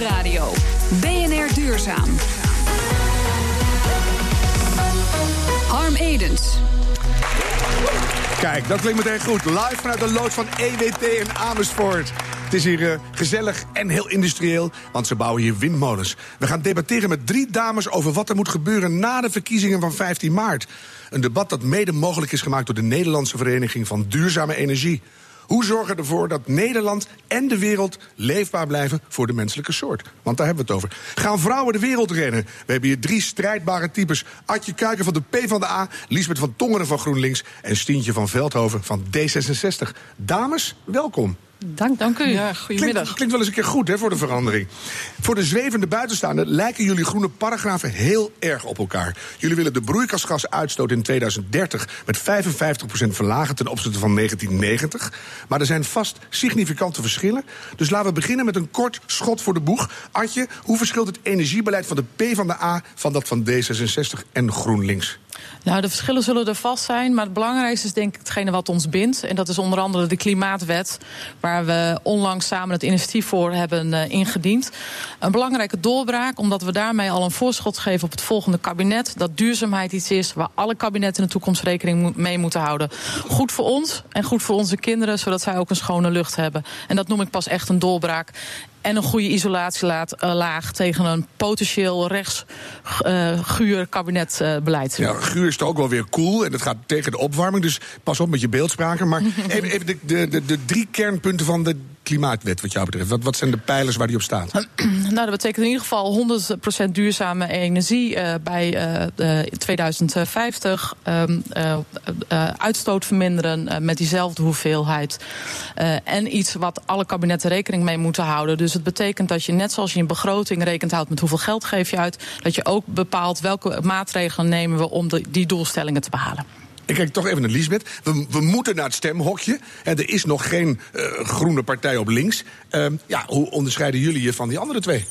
Nieuwsradio. BNR Duurzaam. Harm Edens. Kijk, dat klinkt meteen goed. Live vanuit de loods van EWT in Amersfoort. Het is hier uh, gezellig en heel industrieel, want ze bouwen hier windmolens. We gaan debatteren met drie dames over wat er moet gebeuren na de verkiezingen van 15 maart. Een debat dat mede mogelijk is gemaakt door de Nederlandse Vereniging van Duurzame Energie. Hoe zorgen we ervoor dat Nederland en de wereld leefbaar blijven voor de menselijke soort? Want daar hebben we het over. Gaan vrouwen de wereld rennen? We hebben hier drie strijdbare types. Adje Kuiken van de PvdA, Liesbeth van Tongeren van GroenLinks... en Stientje van Veldhoven van D66. Dames, welkom. Dank, dank u. Ja, goedemiddag. Klinkt, klinkt wel eens een keer goed hè, voor de verandering. Voor de zwevende buitenstaanden lijken jullie groene paragrafen heel erg op elkaar. Jullie willen de broeikasgasuitstoot in 2030 met 55% verlagen ten opzichte van 1990. Maar er zijn vast significante verschillen. Dus laten we beginnen met een kort schot voor de boeg. Artje, hoe verschilt het energiebeleid van de P van de A van dat van D66 en GroenLinks? Nou, de verschillen zullen er vast zijn. Maar het belangrijkste is denk ik hetgene wat ons bindt. En dat is onder andere de Klimaatwet. Waar we onlangs samen het initiatief voor hebben uh, ingediend. Een belangrijke doorbraak, omdat we daarmee al een voorschot geven op het volgende kabinet. Dat duurzaamheid iets is waar alle kabinetten in de toekomst rekening mee moeten houden. Goed voor ons en goed voor onze kinderen, zodat zij ook een schone lucht hebben. En dat noem ik pas echt een doorbraak en een goede isolatielaag tegen een potentieel rechts uh, guur kabinetbeleid. ja, guur is toch ook wel weer cool en dat gaat tegen de opwarming. Dus pas op met je beeldspraken. Maar even, even de, de, de, de drie kernpunten van de klimaatwet wat jou betreft? Wat, wat zijn de pijlers waar die op staat? nou, dat betekent in ieder geval 100% duurzame energie uh, bij uh, 2050. Um, uh, uitstoot verminderen met diezelfde hoeveelheid. en iets wat alle kabinetten rekening mee moeten houden. Dus het betekent dat je net zoals je een begroting rekent houdt met hoeveel geld geef je uit, dat je ook bepaalt welke maatregelen nemen we om die doelstellingen te behalen. Ik kijk toch even naar Lisbeth. We, we moeten naar het stemhokje. En er is nog geen uh, groene partij op links. Uh, ja, hoe onderscheiden jullie je van die andere twee?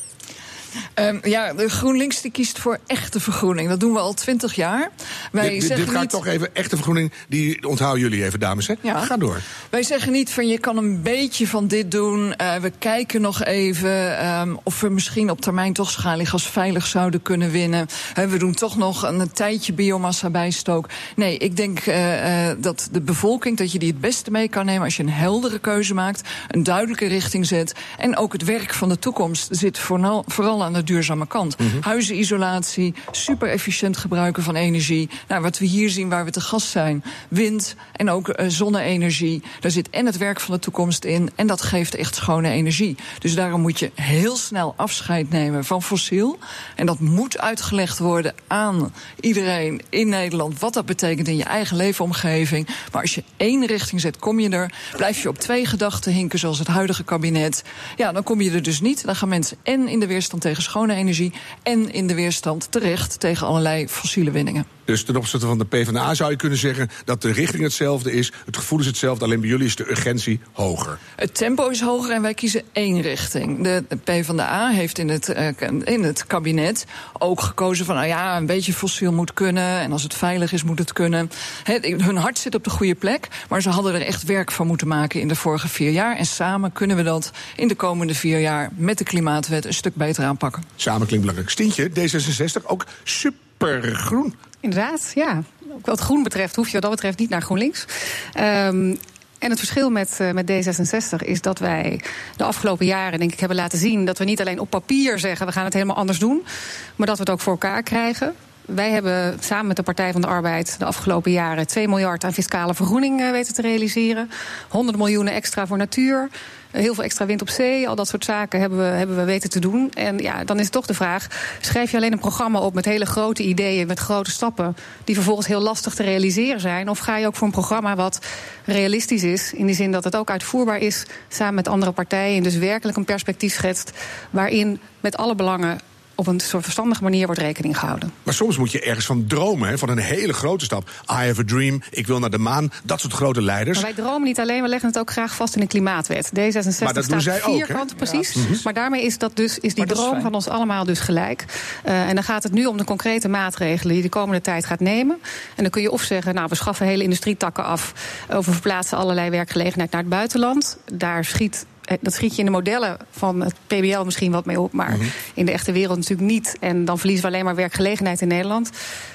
Um, ja, de GroenLinks die kiest voor echte vergroening. Dat doen we al twintig jaar. Wij dit, zeggen dit gaat niet... toch even, echte vergroening, die onthouden jullie even, dames. Hè? Ja. Ga door. Wij zeggen niet van je kan een beetje van dit doen. Uh, we kijken nog even um, of we misschien op termijn toch schaliegas veilig zouden kunnen winnen. We doen toch nog een, een tijdje biomassa bijstook. Nee, ik denk uh, dat de bevolking, dat je die het beste mee kan nemen als je een heldere keuze maakt, een duidelijke richting zet. En ook het werk van de toekomst zit vooral, vooral aan de duurzame kant. Mm -hmm. Huizenisolatie, super efficiënt gebruiken van energie. Nou, wat we hier zien waar we te gast zijn, wind en ook uh, zonne-energie. Daar zit en het werk van de toekomst in en dat geeft echt schone energie. Dus daarom moet je heel snel afscheid nemen van fossiel. En dat moet uitgelegd worden aan iedereen in Nederland wat dat betekent in je eigen leefomgeving. Maar als je één richting zet, kom je er. Blijf je op twee gedachten hinken zoals het huidige kabinet. Ja, dan kom je er dus niet. Dan gaan mensen en in de weerstand tegen schone energie en in de weerstand terecht tegen allerlei fossiele winningen. Dus ten opzichte van de PvdA zou je kunnen zeggen dat de richting hetzelfde is, het gevoel is hetzelfde, alleen bij jullie is de urgentie hoger. Het tempo is hoger en wij kiezen één richting. De PvdA heeft in het, uh, in het kabinet ook gekozen van, nou ja, een beetje fossiel moet kunnen en als het veilig is moet het kunnen. He, hun hart zit op de goede plek, maar ze hadden er echt werk van moeten maken in de vorige vier jaar. En samen kunnen we dat in de komende vier jaar met de klimaatwet een stuk beter aanpakken. Samen klinkt belangrijk. Stientje, D66, ook supergroen. Inderdaad, ja. Ook wat groen betreft hoef je wat dat betreft niet naar GroenLinks. Um, en het verschil met, uh, met D66 is dat wij de afgelopen jaren, denk ik, hebben laten zien dat we niet alleen op papier zeggen we gaan het helemaal anders doen, maar dat we het ook voor elkaar krijgen. Wij hebben samen met de Partij van de Arbeid de afgelopen jaren 2 miljard aan fiscale vergroening uh, weten te realiseren. 100 miljoen extra voor natuur. Heel veel extra wind op zee, al dat soort zaken hebben we, hebben we weten te doen. En ja, dan is toch de vraag: schrijf je alleen een programma op met hele grote ideeën, met grote stappen, die vervolgens heel lastig te realiseren zijn? Of ga je ook voor een programma wat realistisch is, in die zin dat het ook uitvoerbaar is samen met andere partijen, en dus werkelijk een perspectief schetst waarin met alle belangen op een soort verstandige manier wordt rekening gehouden. Maar soms moet je ergens van dromen, hè, van een hele grote stap. I have a dream, ik wil naar de maan, dat soort grote leiders. Maar wij dromen niet alleen, we leggen het ook graag vast in een klimaatwet. D66 maar dat staat zij vierkant, ook, precies. Ja. Maar daarmee is, dat dus, is die droom is van ons allemaal dus gelijk. Uh, en dan gaat het nu om de concrete maatregelen die de komende tijd gaat nemen. En dan kun je of zeggen, nou, we schaffen hele industrietakken af... of we verplaatsen allerlei werkgelegenheid naar het buitenland. Daar schiet eh, dat schiet je in de modellen van het PBL misschien wat mee op, maar Mhm. in de echte wereld natuurlijk niet. En dan verliezen we alleen maar werkgelegenheid in Nederland.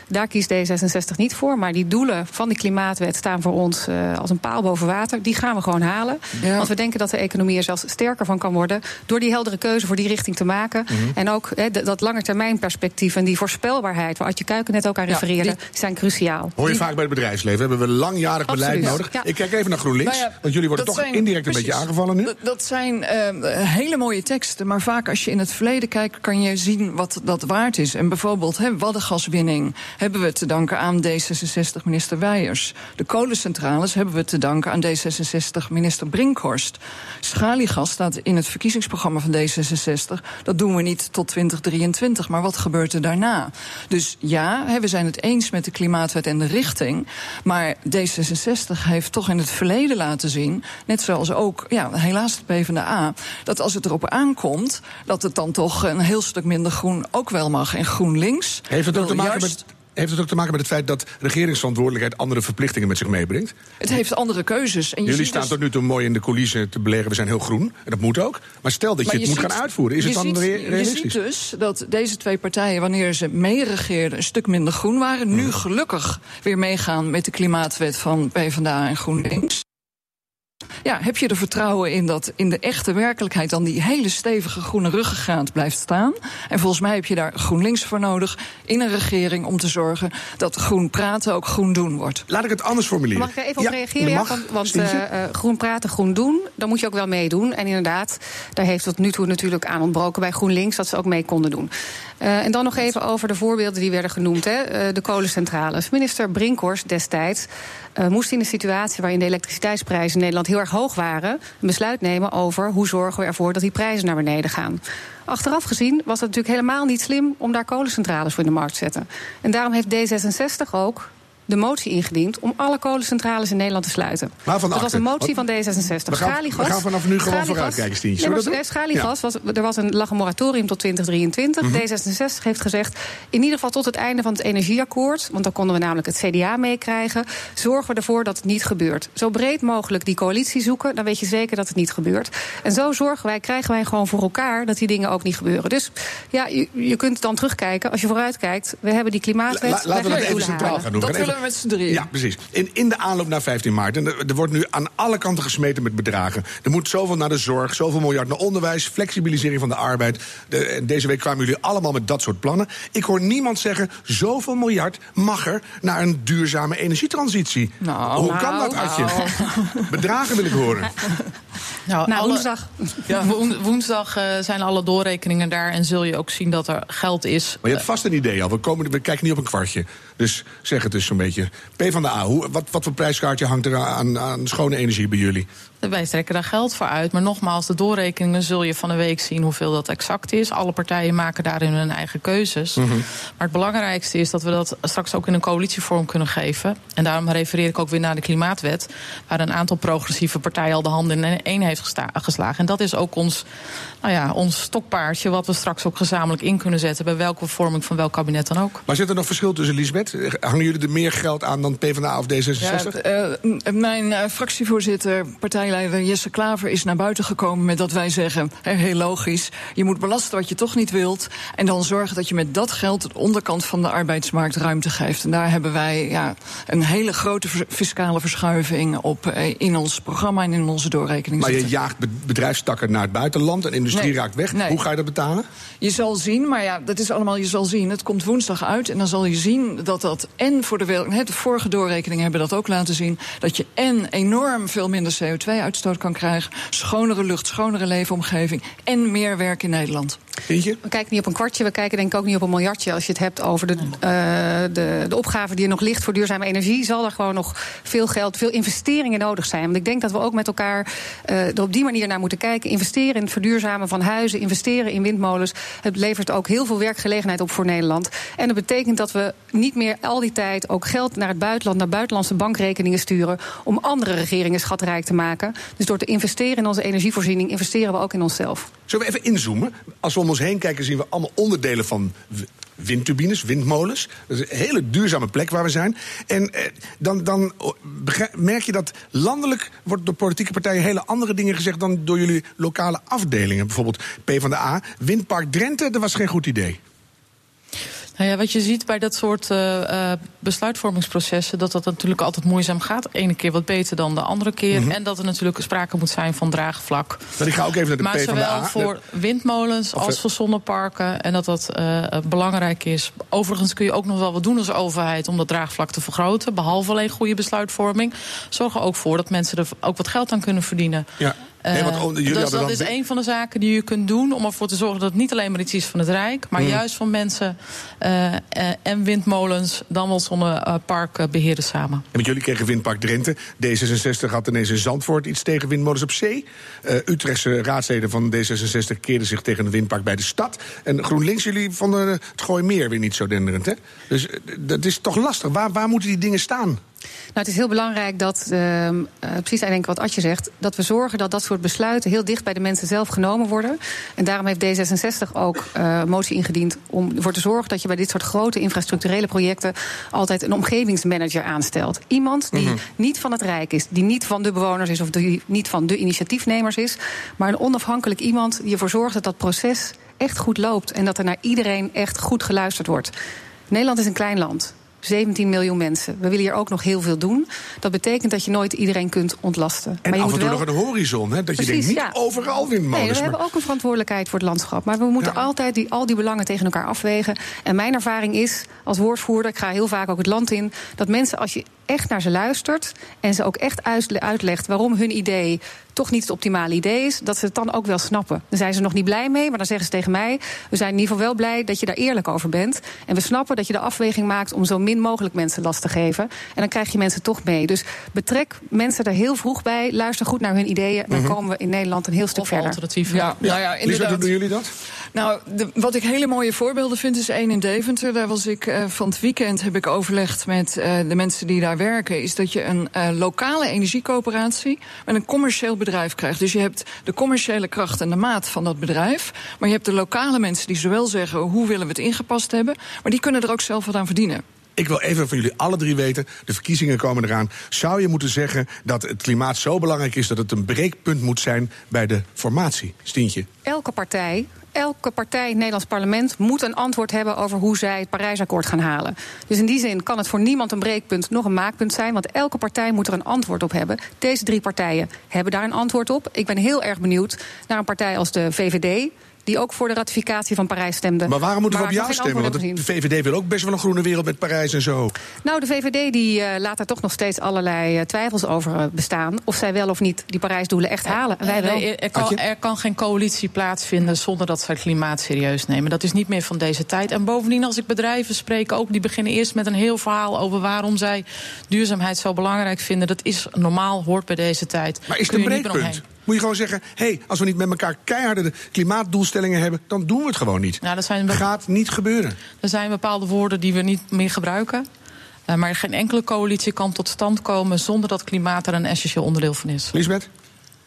Daar kiest D66 niet voor. Maar die doelen van die klimaatwet staan voor ons eh, als een paal boven water. Die gaan we gewoon halen. Ja. Want we denken dat de economie er zelfs sterker van kan worden. door die heldere keuze voor die richting te maken. Mhm. En ook hè, d- dat langetermijnperspectief en die voorspelbaarheid. waar Adje Kuiken net ook aan Ja, refereerde. die- zijn cruciaal. Hoor je vaak bij het bedrijfsleven. Hebben we langjarig beleid nodig? Ja. Ik kijk even naar GroenLinks. Nou ja, want jullie worden toch zijn- indirect een beetje aangevallen nu. Dat, dat zijn eh, hele mooie teksten, maar vaak als je in het verleden kijkt, kan je zien wat dat waard is. En bijvoorbeeld hè, waddengaswinning hebben we te danken aan D66-minister Weijers. De kolencentrales hebben we te danken aan D66-minister Brinkhorst. Schaliegas staat in het verkiezingsprogramma van D66. Dat doen we niet tot 2023, maar wat gebeurt er daarna? Dus ja, we zijn het eens met de klimaatwet en de richting. Maar D66 heeft toch in het verleden laten zien, net zoals ook ja, helaas de PvdA, dat als het erop aankomt, dat het dan toch een heel stuk minder groen ook wel mag. En GroenLinks. Heeft het, ook te maken met, heeft het ook te maken met het feit dat regeringsverantwoordelijkheid andere verplichtingen met zich meebrengt? Het heeft andere keuzes. En Jullie staan dus- tot nu toe mooi in de coulissen te belegen. We zijn heel groen. En dat moet ook. Maar stel dat je het moet gaan uitvoeren. Is het dan ziet, rea- Je ziet realistisch? dus dat deze twee partijen, wanneer ze meeregeerden, een stuk minder groen waren. Nu gelukkig weer meegaan met de klimaatwet van PvdA en GroenLinks. Ja, heb je er vertrouwen in dat in de echte werkelijkheid dan die hele stevige groene ruggengraat blijft staan? En volgens mij heb je daar GroenLinks voor nodig in een regering om te zorgen dat groen praten ook groen doen wordt. Laat ik het anders formuleren. Mag ik er even op reageren? Ja, mag, want eh, eh, groen praten, groen doen, dan moet je ook wel meedoen. En inderdaad, daar heeft tot nu toe natuurlijk aan ontbroken bij GroenLinks... dat ze ook mee konden doen. Eh, en dan nog even over de voorbeelden die werden genoemd. Hè. Eh, de kolencentrales. Minister Brinkhorst destijds eh, moest in een situatie... waarin de elektriciteitsprijzen in Nederland heel erg hoog waren... een besluit nemen over hoe zorgen we ervoor dat die prijzen naar beneden gaan. Achteraf gezien was het natuurlijk helemaal niet slim... om daar kolencentrales voor in de markt te zetten. En daarom heeft D66 ook de motie ingediend om alle kolencentrales in Nederland te sluiten. Maar van dat was een motie van Want D66. we gaan- Schaliegas- we gaan vanaf nu gewoon vooruitkijken, Stientje. Nee, maar? Schaliegas, was, er was een, lag een moratorium tot 2023. Mhm. D66 heeft gezegd, in ieder geval tot het einde van het energieakkoord... want dan konden we namelijk het CDA meekrijgen... zorgen we ervoor dat het niet gebeurt. Zo breed mogelijk die coalitie zoeken, dan weet je zeker dat het niet gebeurt. En zo zorgen wij, krijgen wij gewoon voor elkaar... dat die dingen ook niet gebeuren. Dus ja, je, je kunt dan terugkijken. Als je vooruitkijkt, we hebben die klimaatwet... La- laten we dat even centraal gaan doen. Dat We met z'n drieën. Ja, precies. In, in de aanloop naar 15 maart. En er, er wordt nu aan alle kanten gesmeten met bedragen. Er moet zoveel naar de zorg, zoveel miljard naar onderwijs, flexibilisering van de arbeid. De, en deze week kwamen jullie allemaal met dat soort plannen. Ik hoor niemand zeggen, zoveel miljard mag er naar een duurzame energietransitie. Nou, Hoe kan dat, nou, Adje? Bedragen wil ik horen. Nou, Nou, alle- woensdag. Woen- woensdag eh, zijn alle doorrekeningen daar en zul je ook zien dat er geld is. Maar je hebt vast een idee al. We, komen, we kijken niet op een kwartje. Dus zeg het dus zo'n beetje. P van de A, hoe, wat, wat voor prijskaartje hangt er aan, aan schone energie bij jullie? Wij trekken daar geld voor uit. Maar nogmaals, de doorrekeningen zul je van de week zien hoeveel dat exact is. Alle partijen maken daarin hun eigen keuzes. Mhm. Maar het belangrijkste is dat we dat straks ook in een coalitievorm kunnen geven. En daarom refereer ik ook weer naar de klimaatwet. Waar een aantal progressieve partijen al de handen in één heeft geslagen. En dat is ook ons, nou ja, ons stokpaardje. Wat we straks ook gezamenlijk in kunnen zetten. Bij welke vorming van welk kabinet dan ook. Maar zit er nog verschil tussen, Lisbeth? Hangen jullie er meer geld aan dan PvdA of D66? Ja, eh, mijn eh, fractievoorzitter, partijleider Jesse Klaver, is naar buiten gekomen met dat wij zeggen: heel logisch, je moet belasten wat je toch niet wilt. En dan zorgen dat je met dat geld de onderkant van de arbeidsmarkt ruimte geeft. En daar hebben wij ja, een hele grote fiscale verschuiving op eh, in ons programma en in onze doorrekening. maar je jaagt be- bedrijfstakken naar het buitenland en industrie Nee, raakt weg. nee. Hoe ga je dat betalen? Je zal zien, maar ja, dat is allemaal je zal zien. Het komt woensdag uit en dan zal je zien dat dat en voor de wereld, de vorige doorrekeningen hebben dat ook laten zien, dat je en enorm veel minder CO2-uitstoot kan krijgen, schonere lucht, schonere leefomgeving en meer werk in Nederland. We kijken niet op een kwartje, we kijken denk ik ook niet op een miljardje. Als je het hebt over de, eh, de, de opgave die er nog ligt voor duurzame energie, zal er gewoon nog veel geld, veel investeringen nodig zijn. Want ik denk dat we ook met elkaar eh, er op die manier naar moeten kijken. Investeren in het verduurzamen van huizen, investeren in windmolens. Het levert ook heel veel werkgelegenheid op voor Nederland. En dat betekent dat we niet meer al die tijd ook geld naar het buitenland, naar buitenlandse bankrekeningen sturen. om andere regeringen schatrijk te maken. Dus door te investeren in onze energievoorziening, investeren we ook in onszelf. Zullen we even inzoomen? Als we om heen kijken zien we allemaal onderdelen van windturbines, windmolens. Dat is een hele duurzame plek waar we zijn. En eh, dan, dan oh, merk je dat landelijk wordt door politieke partijen hele andere dingen gezegd dan door jullie lokale afdelingen. Bijvoorbeeld PvdA, Windpark Drenthe, dat was geen goed idee. Nou ja, wat je ziet bij dat soort eh, besluitvormingsprocessen, dat dat natuurlijk altijd moeizaam gaat. De ene keer wat beter dan de andere keer. Mhm. En dat er natuurlijk sprake moet zijn van draagvlak. Maar ik ga ook even naar de Maar PvdA. zowel voor windmolens Of, als eh, voor zonneparken. En dat dat belangrijk is. Overigens kun je ook nog wel wat doen als overheid om dat draagvlak te vergroten. Behalve alleen goede besluitvorming. Zorg er ook voor dat mensen er ook wat geld aan kunnen verdienen. Ja. Nee, want, oh, jullie dus dat is een van de zaken die je kunt doen om ervoor te zorgen dat het niet alleen maar iets is van het Rijk, maar Mm. juist van mensen eh, eh, en windmolens, dan wel zonneparken beheren samen. En met jullie kregen Windpark Drenthe. D66 had ineens in Zandvoort iets tegen windmolens op zee. Eh, Utrechtse raadsleden van D66 keerden zich tegen een windpark bij de stad. En GroenLinks, jullie vonden het Gooimeer weer niet zo denderend, hè? Dus eh, dat is toch lastig. Waar, waar moeten die dingen staan? Nou, het is heel belangrijk dat, uh, uh, precies eigenlijk wat Adje zegt, dat we zorgen dat dat soort besluiten heel dicht bij de mensen zelf genomen worden. En daarom heeft D66 ook uh, motie ingediend om ervoor te zorgen dat je bij dit soort grote infrastructurele projecten altijd een omgevingsmanager aanstelt. Iemand die Mhm. niet van het Rijk is, die niet van de bewoners is of die niet van de initiatiefnemers is, maar een onafhankelijk iemand die ervoor zorgt dat dat proces echt goed loopt en dat er naar iedereen echt goed geluisterd wordt. Nederland is een klein land. 17 miljoen mensen. We willen hier ook nog heel veel doen. Dat betekent dat je nooit iedereen kunt ontlasten. En maar je af en toe wel... nog een horizon, hè? Dat je denkt, niet ja. overal windmolens. Nee, we maar- hebben ook een verantwoordelijkheid voor het landschap. Maar we moeten altijd die, al die belangen tegen elkaar afwegen. En mijn ervaring is, als woordvoerder, ik ga heel vaak ook het land in... dat mensen, als je echt naar ze luistert... en ze ook echt uit- uitlegt waarom hun idee toch niet het optimale idee is... dat ze het dan ook wel snappen. Dan zijn ze nog niet blij mee, maar dan zeggen ze tegen mij... we zijn in ieder geval wel blij dat je daar eerlijk over bent. En we snappen dat je de afweging maakt om zo min mogelijk mensen last te geven. En dan krijg je mensen toch mee. Dus betrek mensen er heel vroeg bij. Luister goed naar hun ideeën. Dan Mhm. komen we in Nederland een heel stuk verder. Ja, nou ja, inderdaad. hoe doen jullie dat? Nou, de- wat ik hele mooie voorbeelden vind is één in Deventer. Daar was ik eh, van het weekend heb ik overlegd met eh, de mensen die daar werken. Is dat je een eh, lokale energiecoöperatie met een commercieel bedrijf krijgt. Dus je hebt de commerciële kracht en de maat van dat bedrijf. Maar je hebt de lokale mensen die zowel zeggen hoe willen we het ingepast hebben. Maar die kunnen er ook zelf wat aan verdienen. Ik wil even van jullie alle drie weten, de verkiezingen komen eraan. Zou je moeten zeggen dat het klimaat zo belangrijk is... dat het een breekpunt moet zijn bij de formatie? Stientje. Elke partij, elke partij in het Nederlands parlement moet een antwoord hebben over hoe zij het Parijsakkoord gaan halen. Dus in die zin kan het voor niemand een breekpunt, nog een maakpunt zijn, want elke partij moet er een antwoord op hebben. Deze drie partijen hebben daar een antwoord op. Ik ben heel erg benieuwd naar een partij als de VVD. Die ook voor de ratificatie van Parijs stemde. Maar waarom moeten we op jou stemmen? Want de. VVD wil ook best wel een groene wereld met Parijs en zo. Nou, de VVD die, eh, laat er toch nog steeds allerlei eh, twijfels over eh, bestaan. Of zij wel of niet die Parijsdoelen echt halen. En wij wel. Nee, er, kan, er kan geen coalitie plaatsvinden zonder dat ze het klimaat serieus nemen. Dat is niet meer van deze tijd. En bovendien, als ik bedrijven spreek, ook die beginnen eerst met een heel verhaal over waarom zij duurzaamheid zo belangrijk vinden. Dat is normaal, hoort bij deze tijd. Maar is het een breekpunt? Moet je gewoon zeggen, hé, hey, als we niet met elkaar keiharde de klimaatdoelstellingen hebben... dan doen we het gewoon niet. Nou, dat zijn Gaat niet gebeuren. Er zijn bepaalde woorden die we niet meer gebruiken. Eh, maar geen enkele coalitie kan tot stand komen zonder dat klimaat er een essentieel onderdeel van is. Lisbeth?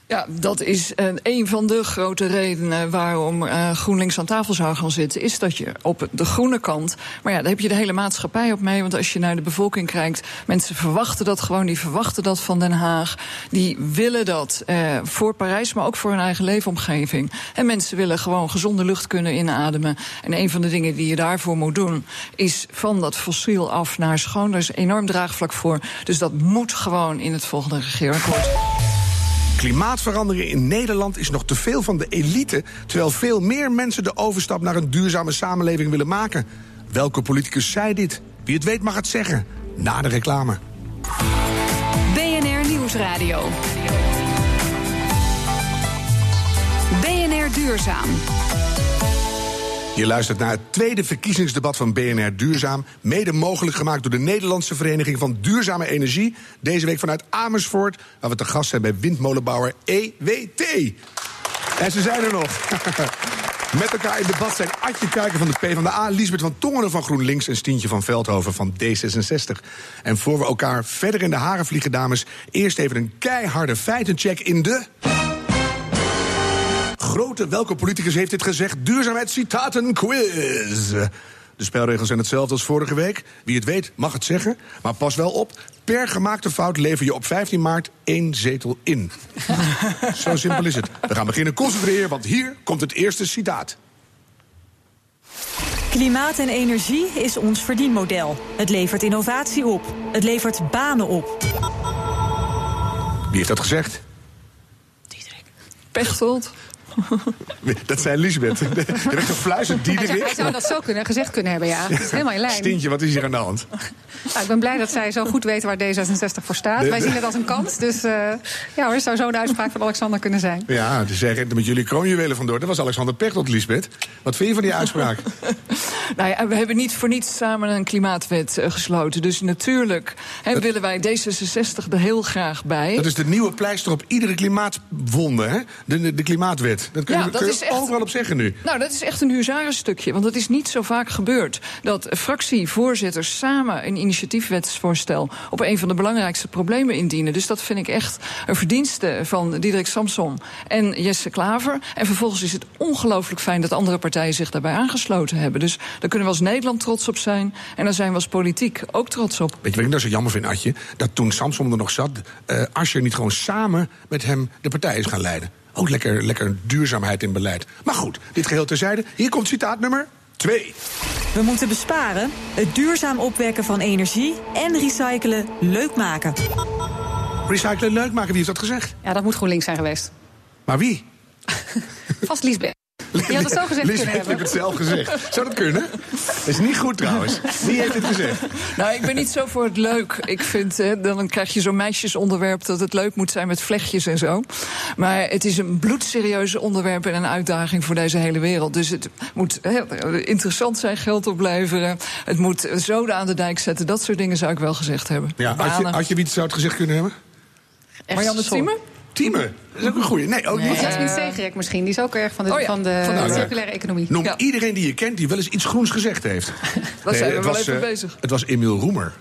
Ja, dat is een van de grote redenen waarom eh, GroenLinks aan tafel zou gaan zitten. Is dat je op de groene kant. Maar ja, daar heb je de hele maatschappij op mee. Want als je naar de bevolking kijkt. Mensen verwachten dat gewoon. Die verwachten dat van Den Haag. Die willen dat eh, voor Parijs, maar ook voor hun eigen leefomgeving. En mensen willen gewoon gezonde lucht kunnen inademen. En een van de dingen die je daarvoor moet doen. is van dat fossiel af naar schoon. Daar is enorm draagvlak voor. Dus dat moet gewoon in het volgende regeerakkoord. Klimaatverandering in Nederland is nog te veel van de elite... terwijl veel meer mensen de overstap naar een duurzame samenleving willen maken. Welke politicus zei dit? Wie het weet mag het zeggen. Na de reclame. BNR Nieuwsradio. BNR Duurzaam. Je luistert naar het tweede verkiezingsdebat van BNR Duurzaam. Mede mogelijk gemaakt door de Nederlandse Vereniging van Duurzame Energie. Deze week vanuit Amersfoort, waar we te gast zijn bij windmolenbouwer EWT. En ze zijn er nog. Met elkaar in debat zijn Adje Kuiken van de PvdA... Liesbeth van Tongeren van GroenLinks en Stientje van Veldhoven van D66. En voor we elkaar verder in de haren vliegen, dames... eerst even een keiharde feitencheck in de... grote welke politicus heeft dit gezegd? Duurzaamheidscitaten quiz. De spelregels zijn hetzelfde als vorige week. Wie het weet mag het zeggen. Maar pas wel op, per gemaakte fout lever je op 15 maart één zetel in. Zo simpel is het. We gaan beginnen concentreren, want hier komt het eerste citaat. Klimaat en energie is ons verdienmodel. Het levert innovatie op. Het levert banen op. Wie heeft dat gezegd? Pechtold. Dat zei Lisbeth. Je werd gefluisterd, Hij zou, hij zou dat zo kunnen, gezegd kunnen hebben, ja. Dat is helemaal in lijn. Stintje, wat is hier aan de hand? Nou, ik ben blij dat zij zo goed weten waar D66 voor staat. De- Wij de- zien het als een kans. Dus eh, ja hoor, het zou zo de uitspraak van Alexander kunnen zijn. Ja, dus rent er met jullie kroonjuwelen vandoor. Dat was Alexander Pechtold, Lisbeth. Wat vind je van die uitspraak? Nou ja, we hebben niet voor niets samen een klimaatwet eh, gesloten. Dus natuurlijk hè, willen wij D66 er heel graag bij. Dat is de nieuwe pleister op iedere klimaatwonde, hè? De, de, klimaatwet. Dat kun je, Ja, dat kun je is echt- overal op zeggen nu. Nou, dat is echt een huzarenstukje. Want het is niet zo vaak gebeurd dat fractievoorzitters samen een initiatiefwetsvoorstel op een van de belangrijkste problemen indienen. Dus dat vind ik echt een verdienste van Diederik Samson en Jesse Klaver. En vervolgens is het ongelooflijk fijn dat andere partijen zich daarbij aangesloten hebben. Dus daar kunnen we als Nederland trots op zijn. En daar zijn we als politiek ook trots op. Weet je wat ik nou zo jammer vind, Adje? Dat toen Samson er nog zat, eh Asscher niet gewoon samen met hem de partij is gaan leiden. Ook lekker, lekker duurzaamheid in beleid. Maar goed, dit geheel terzijde. Hier komt citaat nummer 2. We moeten besparen, het duurzaam opwekken van energie en recyclen leuk maken. Recyclen leuk maken, wie heeft dat gezegd? Ja, dat moet GroenLinks zijn geweest. Maar wie? Vast Liesbeth. Die had het zo gezegd kunnen heeft het zelf gezegd. Zou dat kunnen? Dat is niet goed trouwens. Wie heeft het gezegd? Nou, ik ben niet zo voor het leuk. Ik vind, hè, dan krijg je zo'n meisjesonderwerp dat het leuk moet zijn met vlechtjes en zo. Maar het is een bloedserieus onderwerp en een uitdaging voor deze hele wereld. Dus het moet hè, interessant zijn, geld opleveren. Het moet zoden aan de dijk zetten. Dat soort dingen zou ik wel gezegd hebben. Ja, had je, had je wie het zou het gezegd kunnen hebben? Echt Marianne sorry. Tieme. Dat is ook een goeie. Nee, ook niet. Jasmin Segerek misschien, die is ook erg van de, Oh ja, van de van de- circulaire economie. Noem Ja. iedereen die je kent die wel eens iets groens gezegd heeft. Daar zijn we wel was, even eh, bezig. Het was Emiel Roemer.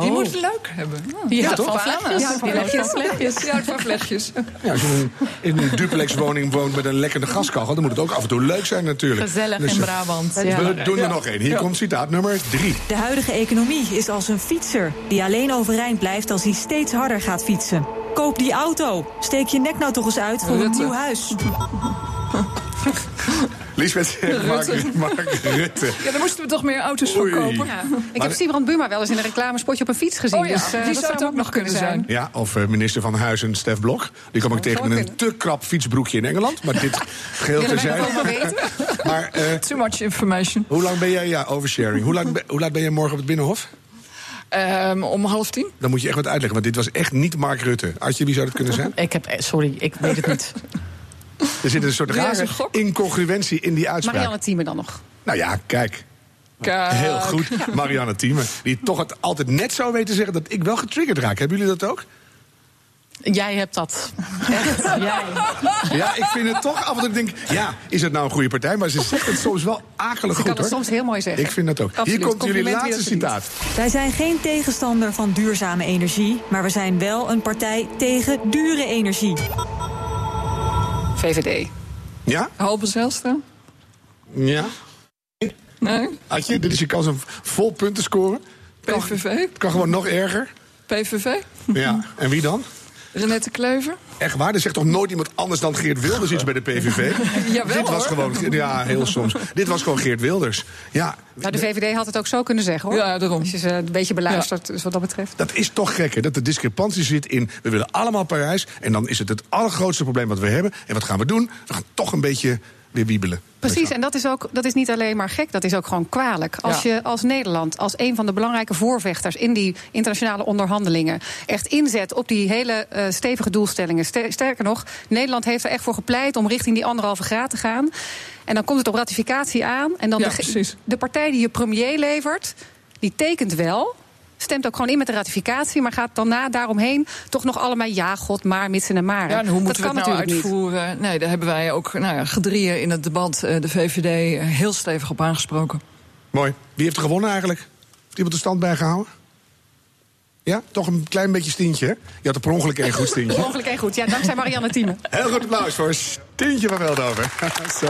Die moet het leuk hebben. Die houdt toch? van vlechtjes. Ja, van vlechtjes. houdt van vlechtjes. Ja, als je in een, in een duplexwoning woont met een lekkere gaskachel... dan moet het ook af en toe leuk zijn natuurlijk. Gezellig Dus, in eh, Brabant. We Ja. doen er nog één. Hier komt citaat nummer drie. De huidige economie is als een fietser die alleen overeind blijft als hij steeds harder gaat fietsen. Koop die auto. Steek je nek nou toch eens uit voor een Rutte. nieuw huis. Lisbeth zegt Mark, Rutte. Mark Rutte. Ja, daar moesten we toch meer auto's Oei. kopen. Ja. Ik heb Sibrand Buma wel eens in een reclamespotje op een fiets gezien. Oh ja, dus, eh, die dat zou het ook nog kunnen zijn. Ja, of eh, minister van Huizen Stef Blok. Die kwam ik tegen zou met een te krap fietsbroekje in Engeland. Maar dit geheel terzijde. weten? Maar eh, Too much information. hoe lang ben jij... Ja, oversharing. Hoe, lang, hoe laat ben je morgen op het Binnenhof? Ehm, om half tien? Dan moet je echt wat uitleggen, want dit was echt niet Mark Rutte. Artje, wie zou dat kunnen zijn? Ik heb, sorry, ik weet het niet. Er zit een soort rare incongruentie in die uitspraak. Marianne Thieme dan nog. Nou ja, kijk. Kijk. Heel goed. Marianne Thieme. Die toch het altijd net zou weten zeggen dat ik wel getriggerd raak. Hebben jullie dat ook? Jij hebt dat. Echt, jij. Ja, ik vind het toch af en toe denk ja, is het nou een goede partij? Maar ze zegt het soms wel akelig Ze goed kan het hoor. soms heel mooi zeggen. Ik vind dat ook. Absoluut. Hier komt jullie laatste citaat. Wij zijn geen tegenstander van duurzame energie, maar we zijn wel een partij tegen dure energie. VVD. Ja? Halbe Zijlstra? Ja? Nee? Adje, dit is je kans om vol punten te scoren. PVV? Het kan gewoon nog erger. PVV? Ja. En wie dan? Renette Kleuver? Echt waar? Er zegt toch nooit iemand anders dan Geert Wilders iets bij de PVV? Jawel, Dit was hoor. gewoon, ja, heel soms. Dit was gewoon Geert Wilders. Ja, Nou, de VVD had het ook zo kunnen zeggen, hoor. Ja, daarom. Als je ze een beetje beluistert, dus wat dat betreft. Dat is toch gek, hè? Dat de discrepantie zit in... we willen allemaal Parijs en dan is het het allergrootste probleem wat we hebben. En wat gaan we doen? We gaan toch een beetje weer wiebelen. Precies, en dat is, ook, dat is niet alleen maar gek, dat is ook gewoon kwalijk. Als Ja. je als Nederland, als een van de belangrijke voorvechters in die internationale onderhandelingen, echt inzet op die hele eh, stevige doelstellingen. Ster- Sterker nog, Nederland heeft er echt voor gepleit om richting die anderhalve graad te gaan. En dan komt het op ratificatie aan. En dan Ja, de, de partij die je premier levert, die tekent wel. Stemt ook gewoon in met de ratificatie, maar gaat daarna daaromheen toch nog allemaal ja, god, maar, mitsen en maren. Ja, en hoe dat moeten we kan het nou natuurlijk niet. uitvoeren? Nee, daar hebben wij ook nou ja, gedrieën in het debat eh, de VVD heel stevig op aangesproken. Mooi. Wie heeft er gewonnen eigenlijk? Heeft iemand de stand bijgehouden? Ja, toch een klein beetje stientje. hè? Je had er per ongeluk een goed stientje. Mogelijk en goed. Ja, dankzij Marianne Thieme. Heel goed applaus voor Stef Tintje van Veldhoven. Zo.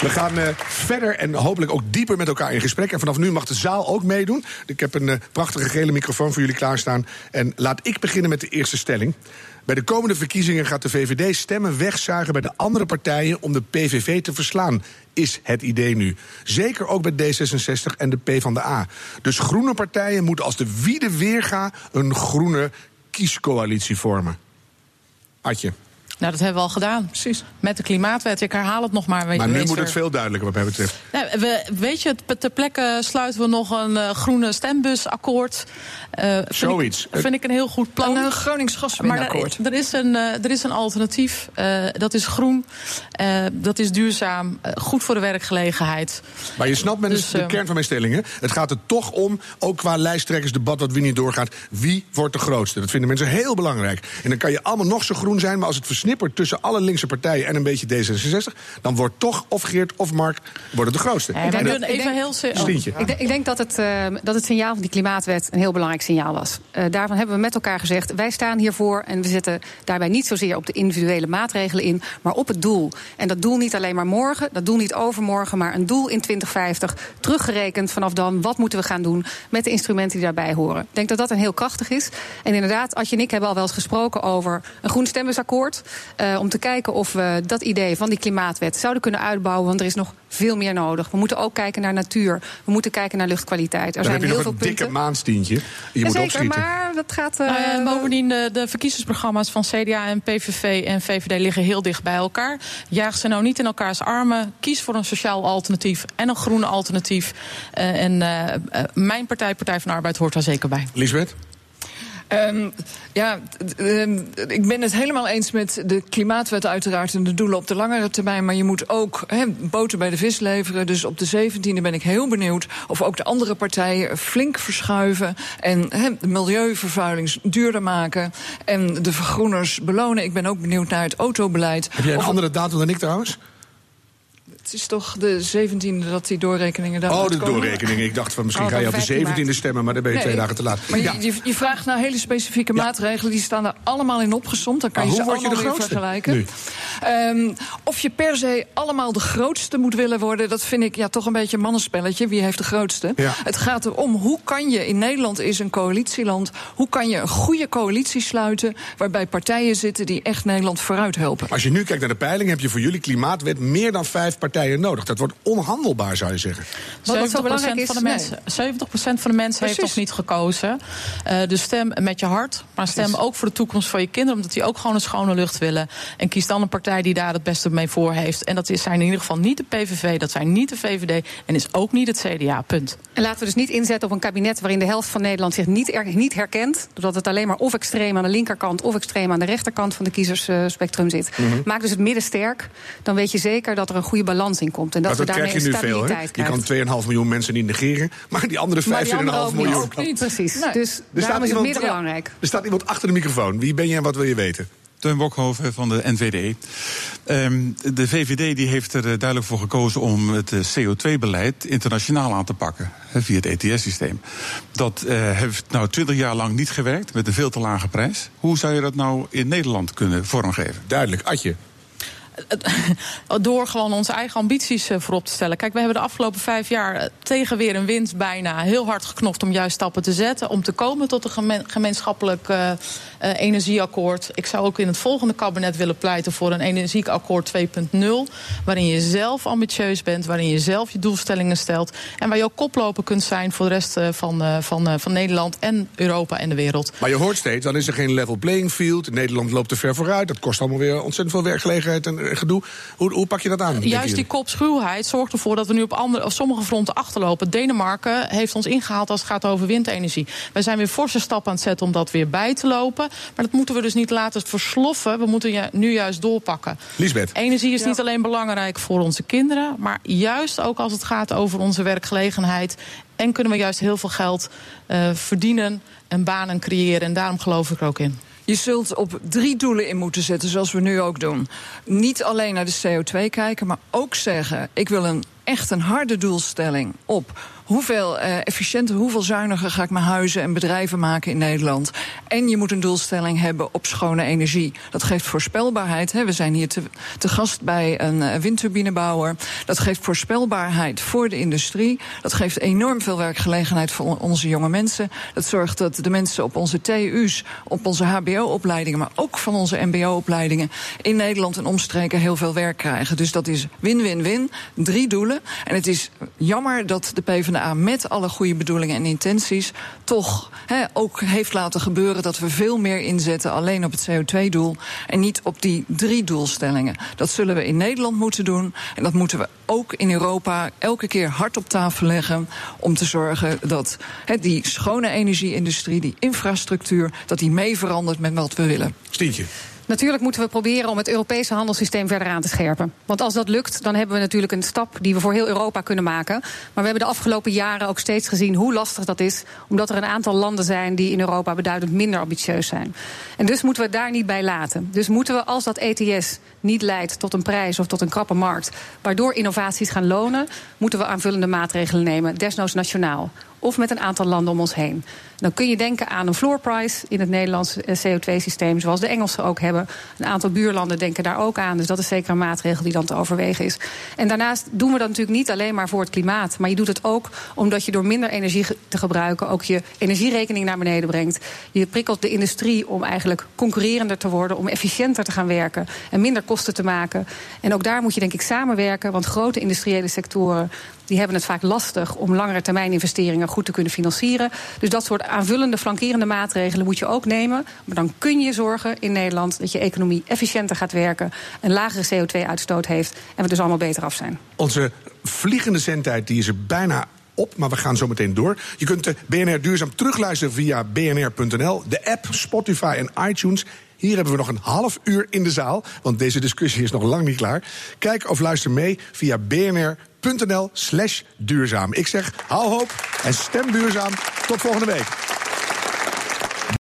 We gaan uh, verder en hopelijk ook dieper met elkaar in gesprek. En vanaf nu mag de zaal ook meedoen. Ik heb een uh, prachtige gele microfoon voor jullie klaarstaan. En laat ik beginnen met de eerste stelling. Bij de komende verkiezingen gaat de VVD stemmen wegzuigen bij de andere partijen om de PVV te verslaan, is het idee nu. Zeker ook bij D66 en de PvdA. Dus groene partijen moeten als de wiede weerga een groene kiescoalitie vormen. Adje. Nou, dat hebben we al gedaan. Precies. Met de klimaatwet. Ik herhaal het nog maar. maar nu moet het veel duidelijker, wat mij betreft. Nou, we, weet je, ter plekke sluiten we nog een uh, groene stembusakkoord. Uh, Zoiets. Ik, vind ik een heel goed plan. Een Gronings gaswinakkoord. Maar er, is een, er is een alternatief. dat is groen. dat is duurzaam. goed voor de werkgelegenheid. Maar je snapt met dus, de kern van mijn stellingen. Het gaat er toch om, ook qua lijsttrekkersdebat wat wie niet doorgaat. Wie wordt de grootste? Dat vinden mensen heel belangrijk. En dan kan je allemaal nog zo groen zijn, maar als het tussen alle linkse partijen en een beetje D66, dan wordt toch of Geert of Mark worden de grootste. ik denk, dat, even heel ik, denk, ik, denk, dat het, uh, dat het signaal van die klimaatwet een heel belangrijk signaal was. Uh, daarvan hebben we met elkaar gezegd: wij staan hiervoor en we zetten daarbij niet zozeer op de individuele maatregelen in, maar op het doel. En dat doel niet alleen maar morgen, dat doel niet overmorgen, maar een doel in 2050, teruggerekend vanaf dan. Wat moeten we gaan doen met de instrumenten die daarbij horen? Ik denk dat dat een heel krachtig is. En inderdaad, Adje en ik hebben al wel eens gesproken over een groen stemmersakkoord. Uh, om te kijken of we dat idee van die klimaatwet zouden kunnen uitbouwen. Want er is nog veel meer nodig. We moeten ook kijken naar natuur. We moeten kijken naar luchtkwaliteit. Er Dan zijn heb je heel nog veel een dikke punten. maandstientje. Je Ja, moet zeker, opschieten. maar dat gaat. Uh, bovendien, de, de verkiezingsprogramma's van CDA en PVV en VVD liggen heel dicht bij elkaar. Jaag ze nou niet in elkaars armen. Kies voor een sociaal alternatief en een groen alternatief. Uh, en uh, mijn partij, Partij van de Arbeid, hoort daar zeker bij. Lisbeth? Um, ja, um, ik ben het helemaal eens met de klimaatwet uiteraard en de doelen op de langere termijn. Maar je moet ook he, boter bij de vis leveren. Dus op de 17e ben ik heel benieuwd of ook de andere partijen flink verschuiven. En he, de milieuvervuiling duurder maken. En de vergroeners belonen. Ik ben ook benieuwd naar het autobeleid. Heb jij een Of- andere datum dan ik trouwens? Het is toch de 17e dat die doorrekeningen daar Oh, de uitkomen? doorrekening. Ik dacht van misschien Oh, ga je op de 15 maart. 17e stemmen, maar dan ben je Nee, twee dagen te laat. Maar je, Ja. je, je vraagt naar hele specifieke Ja. maatregelen. Die staan er allemaal in opgezomd. Dan kan je ze word je de allemaal weer vergelijken. nu? Ehm, of je per se allemaal de grootste moet willen worden... dat vind ik ja, toch een beetje een mannenspelletje. Wie heeft de grootste? Ja. Het gaat erom, hoe kan je... in Nederland is een coalitieland... hoe kan je een goede coalitie sluiten... waarbij partijen zitten die echt Nederland vooruit helpen. Als je nu kijkt naar de peiling, heb je voor jullie klimaatwet meer dan vijf partijen nodig. Dat wordt onhandelbaar, zou je zeggen. Wat ook zo 70% belangrijk is, van de mensen, 70% van de mensen heeft nog niet gekozen. Eh, dus stem met je hart, maar stem Precies. ook voor de toekomst van je kinderen, omdat die ook gewoon een schone lucht willen. En kies dan een partij die daar het beste mee voor heeft. En dat is, zijn in ieder geval niet de PVV, dat zijn niet de VVD en is ook niet het CDA. Punt. En laten we dus niet inzetten op een kabinet waarin de helft van Nederland zich niet, er- niet herkent. Doordat het alleen maar of extreem aan de linkerkant of extreem aan de rechterkant van de kiezersspectrum zit. Mhm. Maak dus het midden sterk. Dan weet je zeker dat er een goede balans in komt. En dat Maar we dat daarmee krijg je een nu veel. Je kan krijgen. 2,5 miljoen mensen niet negeren, maar die andere Maar die 15,5 andere ook miljoen. niet. Ook niet. Precies. Nee. Dus Er daarom staat, is het iemand, midden belangrijk. er staat iemand achter de microfoon. Wie ben je en wat wil je weten? Teun Bokhoven van de NVD. Ehm, de VVD die heeft er eh, duidelijk voor gekozen om het eh, CO2-beleid internationaal aan te pakken. via het ETS-systeem. Dat eh, heeft nou twintig jaar lang niet gewerkt met een veel te lage prijs. Hoe zou je dat nou in Nederland kunnen vormgeven? Duidelijk, Adje. Door gewoon onze eigen ambities eh, voorop te stellen. Kijk, we hebben de afgelopen vijf jaar eh, tegen weer en wind bijna heel hard geknopt om juist stappen te zetten. Om te komen tot een geme- gemeenschappelijk eh, energieakkoord. Ik zou ook in het volgende kabinet willen pleiten voor een energieakkoord 2.0. Waarin je zelf ambitieus bent, waarin je zelf je doelstellingen stelt. En waar je ook koploper kunt zijn voor de rest van, van, van Nederland en Europa en de wereld. Maar je hoort steeds, dan is er geen level playing field. Nederland loopt te ver vooruit. Dat kost allemaal weer ontzettend veel werkgelegenheid en gedoe. Hoe, hoe pak je dat aan? Juist die kopschuwheid zorgt ervoor dat we nu op, andere, op sommige fronten achterlopen. Denemarken heeft ons ingehaald als het gaat over windenergie. Wij zijn weer forse stappen aan het zetten om dat weer bij te lopen. Maar dat moeten we dus niet laten versloffen. We moeten ju- nu juist doorpakken. Lisbeth. Energie is Ja. niet alleen belangrijk voor onze kinderen, maar juist ook als het gaat over onze werkgelegenheid. En kunnen we juist heel veel geld eh, verdienen en banen creëren. En daarom geloof ik er ook in. Je zult op drie doelen in moeten zetten, zoals we nu ook doen. Niet alleen naar de CO2 kijken, maar ook zeggen: ik wil een echt een harde doelstelling op hoeveel uh, efficiënter, hoeveel zuiniger ga ik mijn huizen en bedrijven maken in Nederland. En je moet een doelstelling hebben op schone energie. Dat geeft voorspelbaarheid. Hè. We zijn hier te, te gast bij een uh, windturbinebouwer. Dat geeft voorspelbaarheid voor de industrie. Dat geeft enorm veel werkgelegenheid voor onze jonge mensen. Dat zorgt dat de mensen op onze TU's, op onze HBO-opleidingen, maar ook van onze MBO-opleidingen in Nederland en omstreken heel veel werk krijgen. Dus dat is win-win-win. Drie doelen. En het is jammer dat de PvdA met alle goede bedoelingen en intenties toch ook heeft laten gebeuren dat we veel meer inzetten alleen op het CO2-doel en niet op die drie doelstellingen. Dat zullen we in Nederland moeten doen en dat moeten we ook in Europa elke keer hard op tafel leggen om te zorgen dat die schone energie-industrie, die infrastructuur, dat die mee verandert met wat we willen. Stientje. Natuurlijk moeten we proberen om het Europese handelssysteem verder aan te scherpen. Want als dat lukt, dan hebben we natuurlijk een stap die we voor heel Europa kunnen maken. Maar we hebben de afgelopen jaren ook steeds gezien hoe lastig dat is. Omdat er een aantal landen zijn die in Europa beduidend minder ambitieus zijn. En dus moeten we het daar niet bij laten. Dus moeten we, als dat ETS niet leidt tot een prijs of tot een krappe markt, waardoor innovaties gaan lonen, moeten we aanvullende maatregelen nemen, desnoods nationaal of met een aantal landen om ons heen. Dan kun je denken aan een floor price in het Nederlandse eh, CO2-systeem, zoals de Engelsen ook hebben. Een aantal buurlanden denken daar ook aan. Dus dat is zeker een maatregel die dan te overwegen is. En daarnaast doen we dat natuurlijk niet alleen maar voor het klimaat. Maar je doet het ook omdat je door minder energie te gebruiken ook je energierekening naar beneden brengt. Je prikkelt de industrie om eigenlijk concurrerender te worden, om efficiënter te gaan werken en minder kosten te maken. En ook daar moet je denk ik samenwerken, want grote industriële sectoren die hebben het vaak lastig om langere termijn investeringen goed te kunnen financieren. Dus dat soort aanvullende, flankerende maatregelen moet je ook nemen. Maar dan kun je zorgen in Nederland dat je economie efficiënter gaat werken, een lagere CO2-uitstoot heeft en we dus allemaal beter af zijn. Onze vliegende zendtijd die is er bijna op, maar we gaan zo meteen door. Je kunt de BNR Duurzaam terugluisteren via bnr.nl, de app, Spotify en iTunes. Hier hebben we nog een half uur in de zaal, want deze discussie is nog lang niet klaar. Kijk of luister mee via bnr.nl slash duurzaam. Ik zeg hou hoop en stem duurzaam. Tot volgende week.